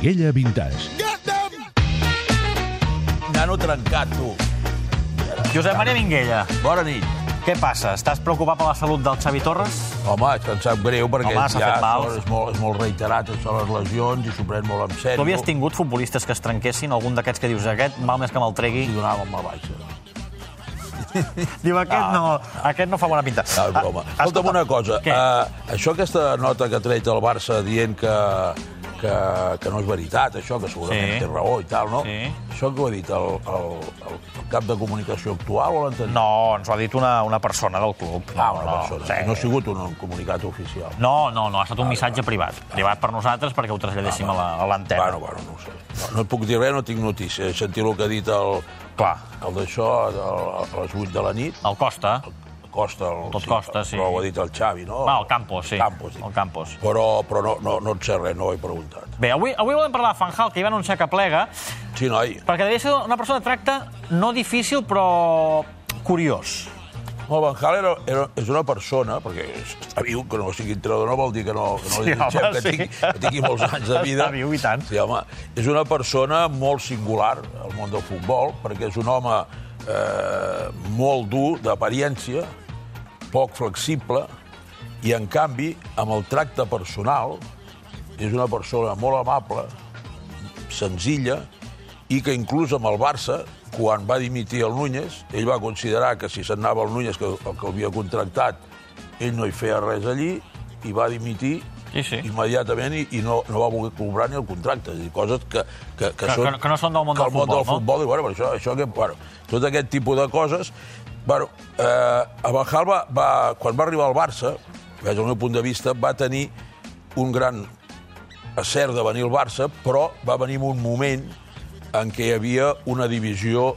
Minguella Vintage. Nano trencat, tu. Josep Maria Minguella, Bona nit. què passa? Estàs preocupat per la salut del Xavi Torres? Home, és que em sap greu perquè Home, s'ha ja fet mal. és, molt, és molt reiterat això les lesions i s'ho pren molt en sèrio. Tu havies tingut futbolistes que es trenquessin, algun d'aquests que dius aquest, mal més que me'l tregui? I donàvem la baixa. Diu, aquest no, aquest no fa bona pinta. No, és broma. Ah, Escolta'm una cosa. Què? Uh, això, aquesta nota que ha tret el Barça dient que, que, que no és veritat, això, que segurament Sí. té raó i tal, no? Sí. Això que ho ha dit el, el, el cap de comunicació actual o l'anterior? No, ens ho ha dit una, una persona del club. No, Ah, una persona. sí. No ha sigut un, un comunicat oficial. No, no, no, ha estat un missatge privat. Privat per nosaltres perquè ho traslladéssim a la- a l'antena. Bueno, bueno, no ho sé. No, no et puc dir res, no tinc notícia. He sentit el que ha dit el, Clar, el d'això a les 8 de la nit. el Costa, Costa, el, Tot Costa, sí. Però ho ha dit el Xavi, no? va, el Campos, sí. Campos, dic. El Campos. Però, però no, no, no et sé res, no ho he preguntat. Bé, avui, avui volem parlar de Fanjal, que hi va anunciar que plega, Sí, noi. perquè devia ser una persona de tracte no difícil, però curiós. No, Van Gaal era, era, és una persona, perquè està viu, que no sigui entrenador no vol dir que no, que no Sí, li desitgem home, que, sí. tingui, que tingui molts anys de vida. Està viu, i tant. Sí, home, és una persona molt singular al món del futbol, perquè és un home eh, molt dur, d'apariència, poc flexible, i en canvi, amb el tracte personal, és una persona molt amable, senzilla, i que inclús amb el Barça, quan va dimitir el Núñez, ell va considerar que si se'n anava el Núñez, que el que l'havia contractat, ell no hi feia res allí, i va dimitir Sí, sí. immediatament i, i no, no va voler cobrar ni el contracte. És dir, coses que, que, que, Que- són... que- no són del món que del el món futbol, del no? futbol, i, bueno, això, això que, bueno, tot aquest tipus de coses... Bueno, eh, a Bajal va, va, quan va arribar al Barça, des del meu punt de vista, va tenir un gran acert de venir al Barça, però va venir en un moment en què hi havia una divisió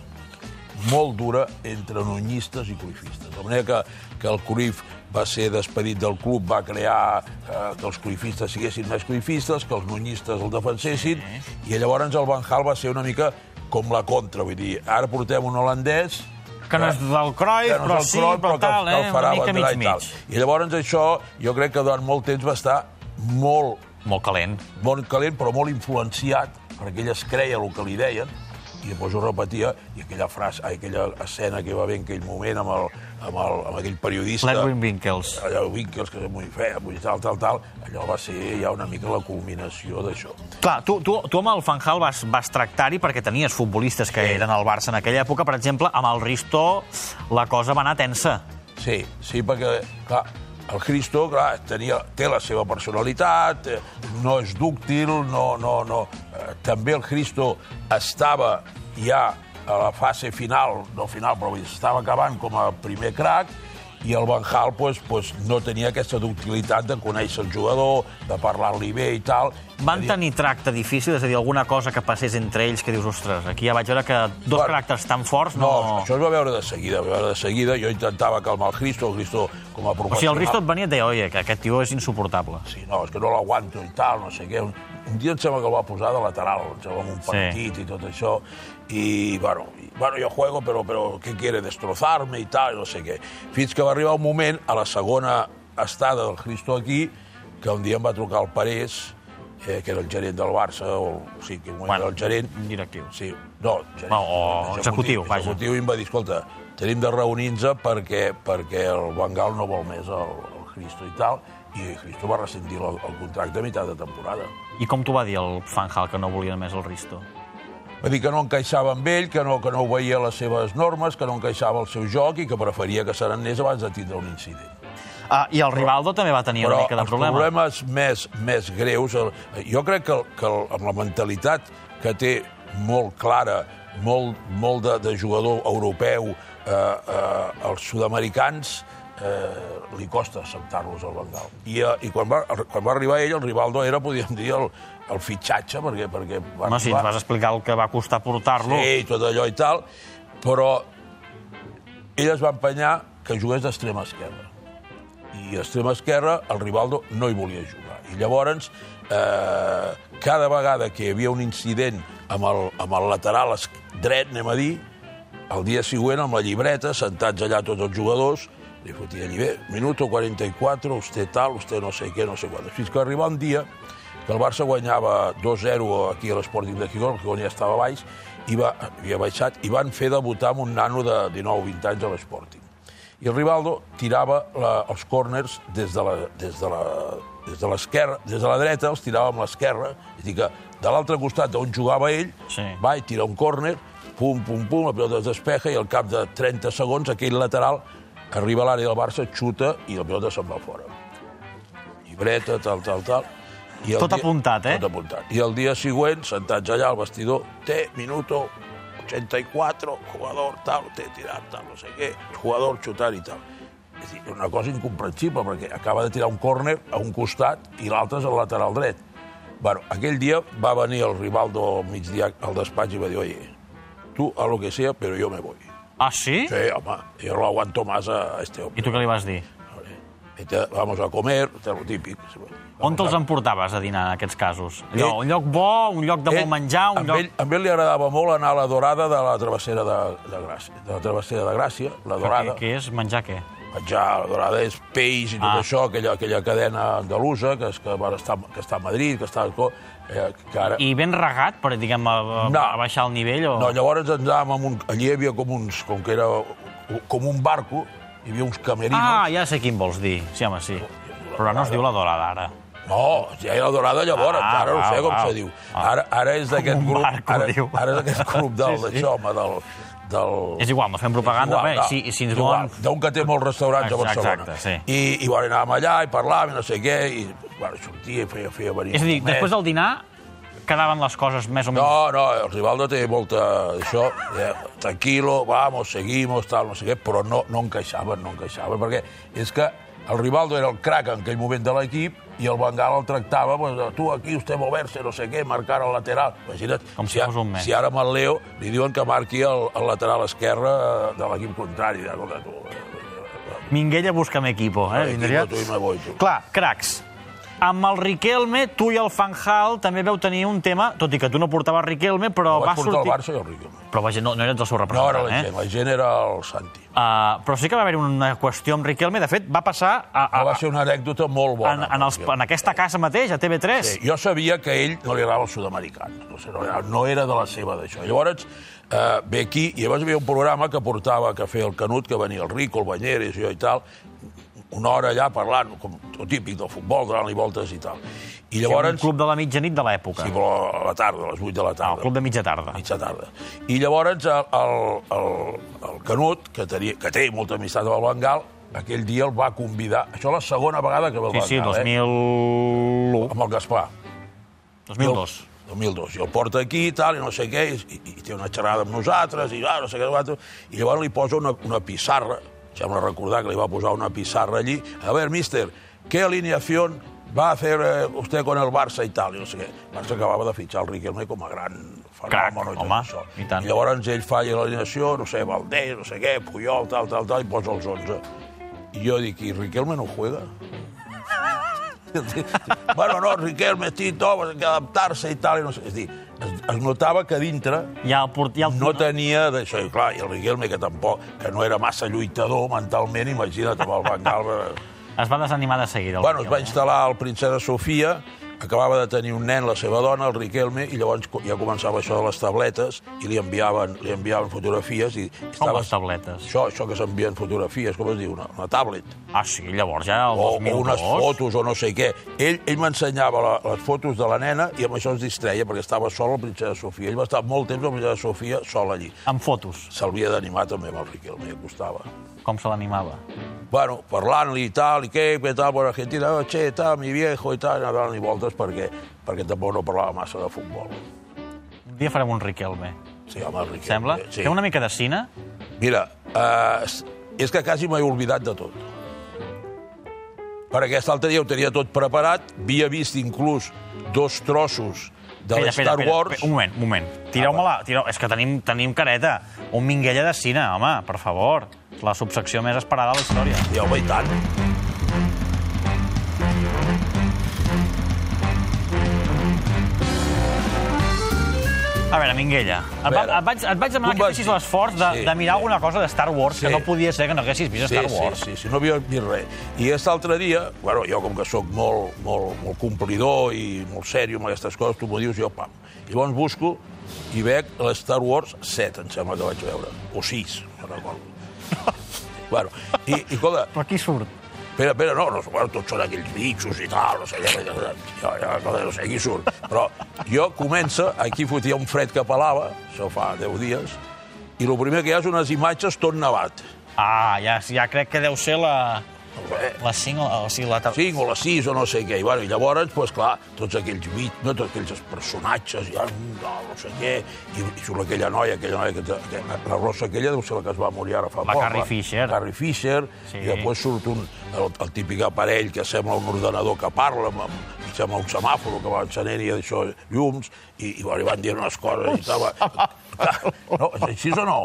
molt dura entre nunyistes i cruifistes. De manera que, que el Cruyff va ser despedit del club, va crear eh, que els cruifistes siguessin més cruifistes, que els nunyistes el defensessin, i llavors el Van Gaal va ser una mica com la contra. Vull dir, ara portem un holandès Que no és del que no però sí, Cruyff, però que, tal, que eh? el farà Una mica vendre i tal. mig-mig. I llavors això, jo crec que durant molt temps va estar molt Molt calent. molt calent, però molt influenciat, perquè ell es creia el que li deien, i després ho repetia, i aquella frase, ai, aquella escena que va haver en aquell moment amb, el, amb, el, amb aquell periodista... L'Edwin Winkels. Allò, Winkels, que és molt fea, vull tal, tal, tal, allò va ser ja una mica la culminació d'això. Clar, tu, tu, tu amb el Fanjal vas, vas tractar-hi perquè tenies futbolistes que Sí. eren al Barça en aquella època. Per exemple, amb el Risto la cosa va anar tensa. Sí, sí, perquè, clar, el Cristo, clar, tenia, té la seva personalitat, eh, no és dúctil, no... no, no. Eh, també el Cristo estava ja a la fase final, no final, però estava acabant com a primer crac, i el Van Gaal pues, pues, no tenia aquesta ductilitat de conèixer el jugador, de parlar-li bé i tal. Van tenir tracte difícil? És a dir, alguna cosa que passés entre ells que dius, ostres, aquí ja vaig veure que dos Bueno, caràcters tan forts No, no... això es va veure de seguida, va veure de seguida. Jo intentava calmar el Cristo, el Cristo com a O professional... sigui, el Risto et venia i et deia, oye, que aquest tio és insuportable. Sí, no, és que no l'aguanto i tal, no sé què. Un, dia em sembla que el va posar de lateral, em sembla, en un Sí. partit i tot això. I, bueno, i, bueno, jo juego, però, però què quiere, destrozar-me i tal, no sé què. Fins que va arribar un moment, a la segona estada del Cristo aquí, que un dia em va trucar el Parés, eh, que era el gerent del Barça, o, o sigui, que Bueno, era el gerent, directiu. Sí, no, gerent, No, o executiu, vaja. executiu, i em va dir, escolta, tenim de reunir-nos perquè, perquè el Van Gaal no vol més el, el Cristo i tal, i Cristo va rescindir el, el contracte a meitat de temporada. I com t'ho va dir el Fanjal, que no volia més el Risto? Va dir que no encaixava amb ell, que no, que no veia les seves normes, que no encaixava el seu joc i que preferia que se n'anés abans de tindre un incident. Ah, I el Rivaldo també va tenir Però una mica de els problema. problemes més, més greus... El, jo crec que, el, que el, amb la mentalitat que té molt clara, molt, molt de, de jugador europeu, eh, eh, els sud-americans eh, li costa acceptar-los al Bengal. I, eh, i quan, va, quan va arribar ell, el Rivaldo era, podríem dir, el, el fitxatge, perquè, perquè va Home, si ens vas explicar el que va costar portar-lo... Sí, tot allò i tal, però ell es va empenyar que jugués d'extrema esquerra. I a extrema esquerra el Rivaldo no hi volia jugar. I llavors, eh, cada vegada que hi havia un incident amb el, amb el lateral dret, anem a dir, el dia següent, amb la llibreta, sentats allà tots els jugadors, li fotia allí, bé, minuto 44, usted tal, usted no sé què, no sé quant. Fins que arriba un dia que el Barça guanyava 2-0 aquí a l'Sporting de Gijón, que ja estava baix, i va, havia baixat, i van fer debutar amb un nano de 19-20 anys a l'Sporting. I el Rivaldo tirava la, els córners des de la, des de la, des de l'esquerra, des de la dreta, els tirava amb l'esquerra, és a dir que de l'altre costat d'on jugava ell, Sí. va i tira un córner, pum, pum, pum, la pilota es despeja i al cap de 30 segons aquell lateral arriba a l'àrea del Barça, xuta i la pilota se'n va fora. Llibreta, tal, tal, tal. I el Tot apuntat, eh? Tot apuntat. I el dia següent, sentats allà al vestidor, té, minuto 84, jugador, tal, té tirat, tal, no sé què, jugador xutant i tal. És dir, una cosa incomprensible, perquè acaba de tirar un córner a un costat i l'altre és al lateral dret. Bueno, aquell dia va venir el Rivaldo al migdia al despatx i va dir, oye, tú a lo que sea, pero yo me voy. Ah, sí? Sí, home, yo no aguanto más a este hombre. I tu què li vas dir? Vete, Vamos a comer, lo típic. On te'ls emportaves a dinar, en aquests casos? Allò, Ell- un lloc bo, un lloc de Ell- molt menjar, un amb lloc... Ell, amb ell li agradava molt anar a la dorada de la travessera de, de Gràcia. De la travessera de Gràcia, la dorada. Què, què és menjar què? Menjar, és peix i tot Ah. això, aquella, aquella cadena andalusa que, és, que, va estar, que està a Madrid, que està... Eh, que ara... I ben regat per, diguem, a, a, No. a baixar el nivell? O... No, llavors ens anàvem amb un... Allí hi havia com uns... Com que era com un barco, hi havia uns camerinos. Ah, ja sé quin vols dir. Sí, home, sí. Però no es diu la dorada, ara. No, ja era dorada llavors, Ah, ara no sé com val. se diu. Ara, ara és d'aquest grup... ara, ara és d'aquest grup del, Sí, sí. home, del, del... És igual, no fem propaganda, Igual, no, Si, si ens volen... D'un que té molts restaurants a Exacte, Barcelona. sí. I, I bueno, anàvem allà i parlàvem i no sé què, i bueno, sortia i feia, feia venir... És a dir, després del dinar quedaven les coses més o menys... No, no, el Rivaldo té molta... Això, eh, tranquilo, vamos, seguimos, tal, no sé què, però no, no encaixaven, no encaixaven, perquè és que el Rivaldo era el crac en aquell moment de l'equip i el Bengal el tractava, pues, tu aquí, usted moverse, no sé què, marcar el lateral. Imagina't, Com si si, un si ara amb el Leo li diuen que marqui el, el lateral esquerre de l'equip contrari. De, de, tu, Minguella busca'm equipo, eh? Vindria... tu i me voy, tu. Clar, cracs. Amb el Riquelme, tu i el Fanjal també veu tenir un tema, tot i que tu no portaves Riquelme, però El va vaig portar sortir... al Barça i el Riquelme. Però vaja, no, no eres el seu No representant, era la eh? gent, la gent era el Santi. Uh, però sí que va haver una qüestió amb Riquelme. De fet, va passar a, a, va ser una anècdota molt bona. en, en, els, en aquesta casa mateix, a TV3. Sí, jo sabia que a ell no li agradava el sud-americans, no, sé, no, era- no era de la seva d'això. Llavors, eh, ve aquí, i llavors hi havia un programa que portava, que feia el Canut, que venia el Rico, el Banyeres, jo i tal, una hora allà parlant, com el típic del futbol, donant-li voltes i tal. I Un llavors... club de la mitjanit de l'època. Sí, però a la tarda, a les 8 de la tarda. el club de mitja tarda. mitja tarda. I llavors el, el, el, el Canut, que, tenia, que té molta amistat amb el Bengal, aquell dia el va convidar... Això la segona vegada que ve el Sí, sí, Bengal, 2001. eh? Amb el Gaspar. 2002. 2002. I el porta aquí i tal, i no sé què, i, i, i té una xerrada amb nosaltres, i ah, no sé què, i llavors li posa una, una pissarra, sembla recordar que li va posar una pissarra allí. A ver, mister, ¿qué alineación va a hacer eh, usted con el Barça i tal? I no sé què. El Barça acabava de fitxar el Riquelme com a gran Crac, fenomen home, això. i tant. I llavors ell falla l'alineació, no sé, Valdés, no sé què, Puyol, tal, tal, tal, i posa els 11. I jo dic, i Riquelme no juega? bueno, no, Riquelme, tot, hay que adaptar-se i tal, i no sé. És dir, es, es notava que dintre Ja el, port, ja el, no tenia d'això. I clar, i el Riquelme, que tampoc, que no era massa lluitador mentalment, imagina't, amb el Bengal... es va desanimar de seguida. el Bueno, es va Riquelme. instal·lar al Princesa Sofia, acabava de tenir un nen, la seva dona, el Riquelme, i llavors ja començava això de les tabletes, i li enviaven, li enviaven fotografies. I Com estava- les tabletes? Això, això que s'envien fotografies, com es diu, una, una tablet. Ah, sí, llavors ja el o, o 2002. unes fotos o no sé què. Ell, ell m'ensenyava la, les fotos de la nena i amb això es distreia perquè estava sol al Princesa Sofia. Ell va estar molt temps al Princesa Sofia sol allí. Amb fotos. S'havia d'animar també amb el Riquelme, costava. Com se l'animava? Bueno, parlant-li i tal, i què, què tal, por Argentina, oh, che, tal, mi viejo i tal, anar donant-li voltes perquè, perquè tampoc no parlava massa de futbol. Un dia farem un Riquelme. Sí, home, el Riquelme. Sembla? Sí. Té una mica de cine? Mira, eh, és que quasi m'he oblidat de tot. Per aquest altre dia ho tenia tot preparat, havia vist inclús dos trossos de Espera, l'Star espera, Wars. espera, Un moment, un moment. Tireu-me-la. Tireu... És que tenim, tenim careta. Un minguella de cine, home, per favor. La subsecció més esperada de la història. I home, i tant. A veure, Minguella, et, va, veure, et, vaig, et vaig demanar tu que fessis l'esforç de, Sí, de mirar sí. alguna cosa de Star Wars, Sí. que no podia ser que no haguessis vist Sí, Star sí, Wars. sí, sí, no havia vist res. I aquest altre dia, bueno, jo com que sóc molt, molt, molt complidor i molt sèrio amb aquestes coses, tu m'ho dius, jo pam. I llavors busco i veig l'Star Wars 7, em sembla que vaig veure, o 6, no recordo. bueno, i, i escolta, Però qui surt? Espera, espera, no, no, bueno, tots són aquells bitxos i tal, no sé què, jo, ja, no, no sé qui surt. Però jo comença, aquí fotia un fred que pelava, això fa 10 dies, i el primer que hi ha és unes imatges tot nevat. Ah, ja, ja crec que deu ser la, La 5, o sigui, la... ter- 5 o les 6 o no sé què. I, bueno, i llavors, pues, clar, tots aquells bits, no, tots aquells personatges, ja, no, no sé què, i, i surt aquella noia, aquella noia, que, que, la rossa aquella deu ser la que es va morir ara fa La poc. Carrie Fisher. Carrie Fisher, Sí. i després surt un, el, el típic aparell que sembla un ordenador que parla, amb, amb, sembla un semàforo que va encenent i això, llums, i, i, bueno, i van dir unes coses i tal. No, és així o no?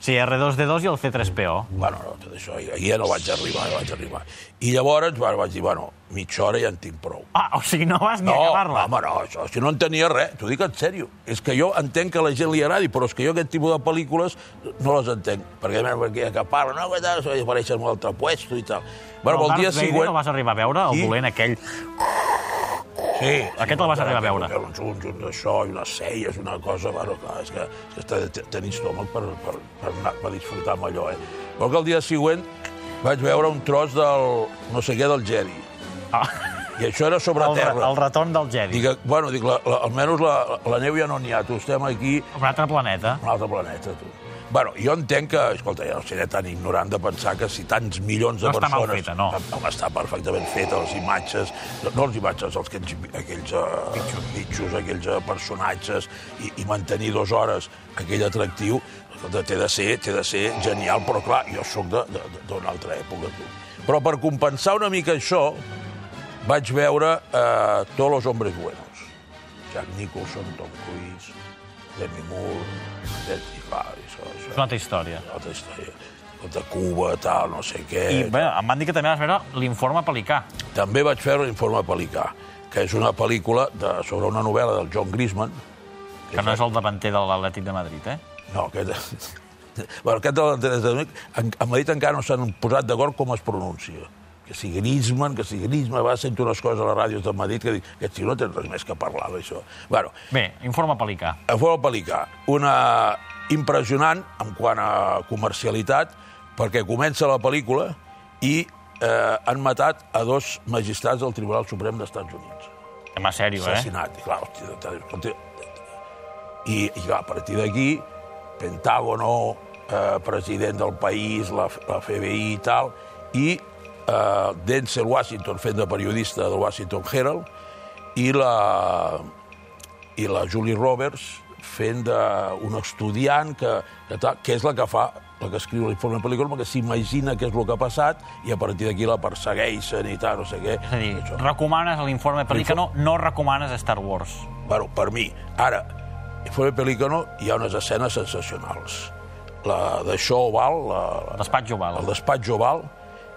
Sí, R2D2 i el C3PO. Bueno, no, tot això, i ja no vaig arribar, no vaig arribar. I llavors bueno, vaig dir, bueno, mitja hora ja en tinc prou. Ah, o sigui, no vas ni No, a acabar-la. home, no, això, si no entenia res, t'ho dic en sèrio. És que jo entenc que a la gent li agradi, però és que jo aquest tipus de pel·lícules no les entenc. Perquè, a perquè que parla, no, que tal, això apareix en un altre puesto i tal. Bueno, el el dia següent... el vas arribar a veure, el I- dolent aquell. Sí, Aquest el vas arribar a veure. Un junt, junt d'això, i unes celles, una cosa... Bueno, clar, és que, és que tenir estómac per, per, per, anar, per disfrutar amb allò, eh? Però que el dia següent vaig veure un tros del no sé què del Jedi. Ah, I això era sobre el, terra. el retorn del Jedi. Dic, bueno, dic, la, la, almenys la, la neu ja no n'hi ha. Tu estem aquí Un altre planeta. un altre planeta, tu. Bueno, jo entenc que, escolta, jo no seré tan ignorant de pensar que si tants milions de No està mal persones... feta, no. Home, està perfectament feta, les imatges, no, no les imatges, els, aquells, aquells uh, bitxos, aquells uh, personatges, i, i mantenir dues hores aquell atractiu, escolta, té de ser, té de ser genial, però clar, jo sóc d'una altra època, tu. Però per compensar una mica això, vaig veure uh, Todos los hombres buenos. Jack Nicholson, Tom Cruise, Demi Moore, Ted, i clar, això, això És una altra història. una altra història. De Cuba, tal, no sé què. I bé, em van dir que també vas veure l'informe Pelicà. També vaig fer l'informe Pelicà, que és una pel·lícula de, sobre una novel·la del John Grisman. Que no és el davanter de l'Atlètic de Madrid, eh? No, aquest... Bueno, aquest de l'Atlètic, en, a Madrid encara no s'han posat d'acord com es pronuncia. Que si Griezmann, que si Griezmann, va sento unes coses a les ràdios de Madrid que dic, aquest tio no té res més que parlar d'això. Bueno, Bé, informe Pelicà. Fora Pelicà, una impressionant en quant a comercialitat, perquè comença la pel·lícula i eh, han matat a dos magistrats del Tribunal Suprem dels Estats Units. Tema sèrio, eh? Assassinat. I, clar, hòstia, i, i clar, a partir d'aquí, Pentágono, eh, president del país, la, la FBI i tal, i eh, Denzel Washington fent de periodista del Washington Herald, i la, i la Julie Roberts fent d'un estudiant que, que, tal, que és la que fa la que escriu l'informe pel·lícula, perquè s'imagina què és el que ha passat i a partir d'aquí la persegueixen i tal, no sé què. És a dir, Això. recomanes l'informe Pelicà, no, no recomanes Star Wars. Bueno, per mi. Ara, Informe Pelícano hi ha unes escenes sensacionals. La d'això oval, la, la, Despatx oval. el despatx oval,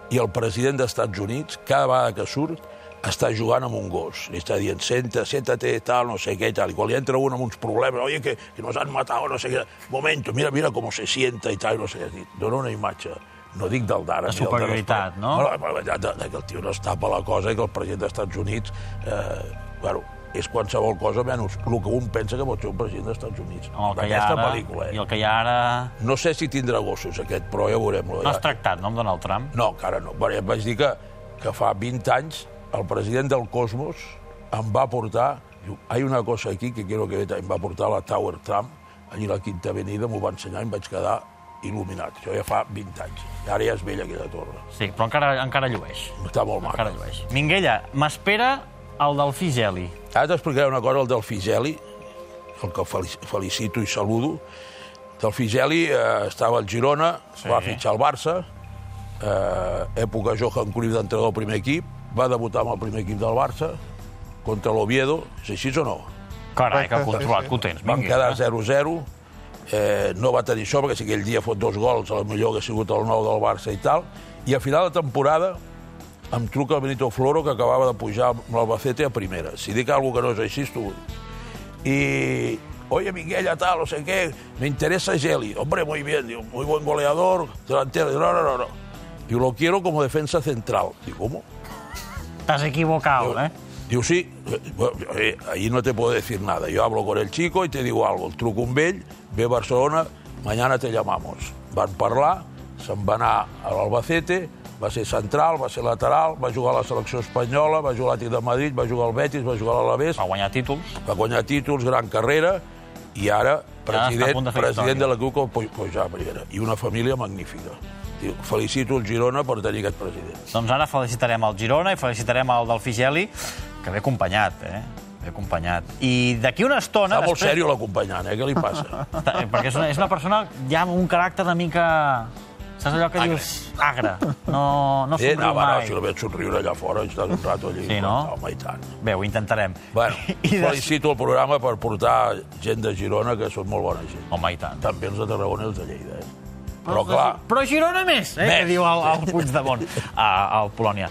i el president dels Estats Units, cada vegada que surt, està jugant amb un gos. Li està dient, senta, senta-te, tal, no sé què, i tal. I quan li entra un amb uns problemes, oye, que, que nos han matado, no sé què, momento, mira, mira com se sienta i tal, no sé què. Dona una imatge no dic del d'ara. Del superioritat, no? no de, de, de, que el tio no es tapa la cosa i que el president dels Estats Units, eh, bueno, és qualsevol cosa menys el que un pensa que pot ser un president dels Estats Units. Amb el que hi ha Aquesta ara, pel·lícula, eh? I el que hi ha ara... No sé si tindrà gossos, aquest, però ja ho veurem. No has tractat, no, amb Donald Trump? No, encara no. Bueno, ja vaig dir que, que fa 20 anys el president del Cosmos em va portar... Diu, hay una cosa aquí que quiero que vea. Em va portar a la Tower Trump, allí a la Quinta Avenida, m'ho va ensenyar i em vaig quedar il·luminat. Això ja fa 20 anys. I ara ja és vella aquella torre. Sí, però encara, encara llueix. Està molt Encara maca. llueix. Minguella, m'espera el Delfí Geli. Ara t'explicaré una cosa, el del Figeli, el que felic- felicito i saludo. Del Figeli eh, estava al Girona, Sí. va fitxar al Barça, eh, època Johan Cruyff d'entrenador del primer equip, va debutar amb el primer equip del Barça, contra l'Oviedo, és així o no? Carai, que controlat que ho tens, Van quedar 0-0, eh, no va tenir això, perquè si aquell dia fot dos gols, a la millor hagués sigut el nou del Barça i tal, i a final de temporada em truca el Benito Floro, que acabava de pujar amb l'Albacete a primera. Si dic alguna que no és així, vull. I oye, Minguella, tal, no sé qué, me interesa Geli. Hombre, muy bien, digo, muy buen goleador, delantero. Digo, no, no, no, no. Digo, lo quiero como defensa central. Digo, ¿cómo? T'has equivocat, eh? Diu, sí, eh, ahí no te puedo decir nada. Yo hablo con el chico y te digo algo. El truco un vell, ve a Barcelona, mañana te llamamos. Van parlar, se'n va anar a l'Albacete, va ser central, va ser lateral, va jugar a la selecció espanyola, va jugar a l'Atlètic de Madrid, va jugar al Betis, va jugar a l'Alavés, Va guanyar títols. va guanyar títols, gran carrera, i ara president, punt de president de la CUC al Pujar Primera. I una família magnífica. Felicito el Girona per tenir aquest president. Doncs ara felicitarem el Girona i felicitarem el del Figeli, que ve acompanyat, eh? Ve acompanyat. I d'aquí una estona... Està molt sèrio l'acompanyant, eh? Què li passa? Perquè és una, és una persona ja amb un caràcter una mica... Saps allò que Agre. dius? Agre. No, no Eh, somriu no, va, no, mai. si el veig somriure allà fora, estàs un rato allí. Sí, no? Home, i tant. Bé, ho intentarem. Bueno, I de... felicito el programa per portar gent de Girona, que són molt bona gent. Home, i tant. També els de Tarragona i els de Lleida, eh? Però, clar, Però Girona més, eh? Més. Que diu el, el Puigdemont a, al Polònia.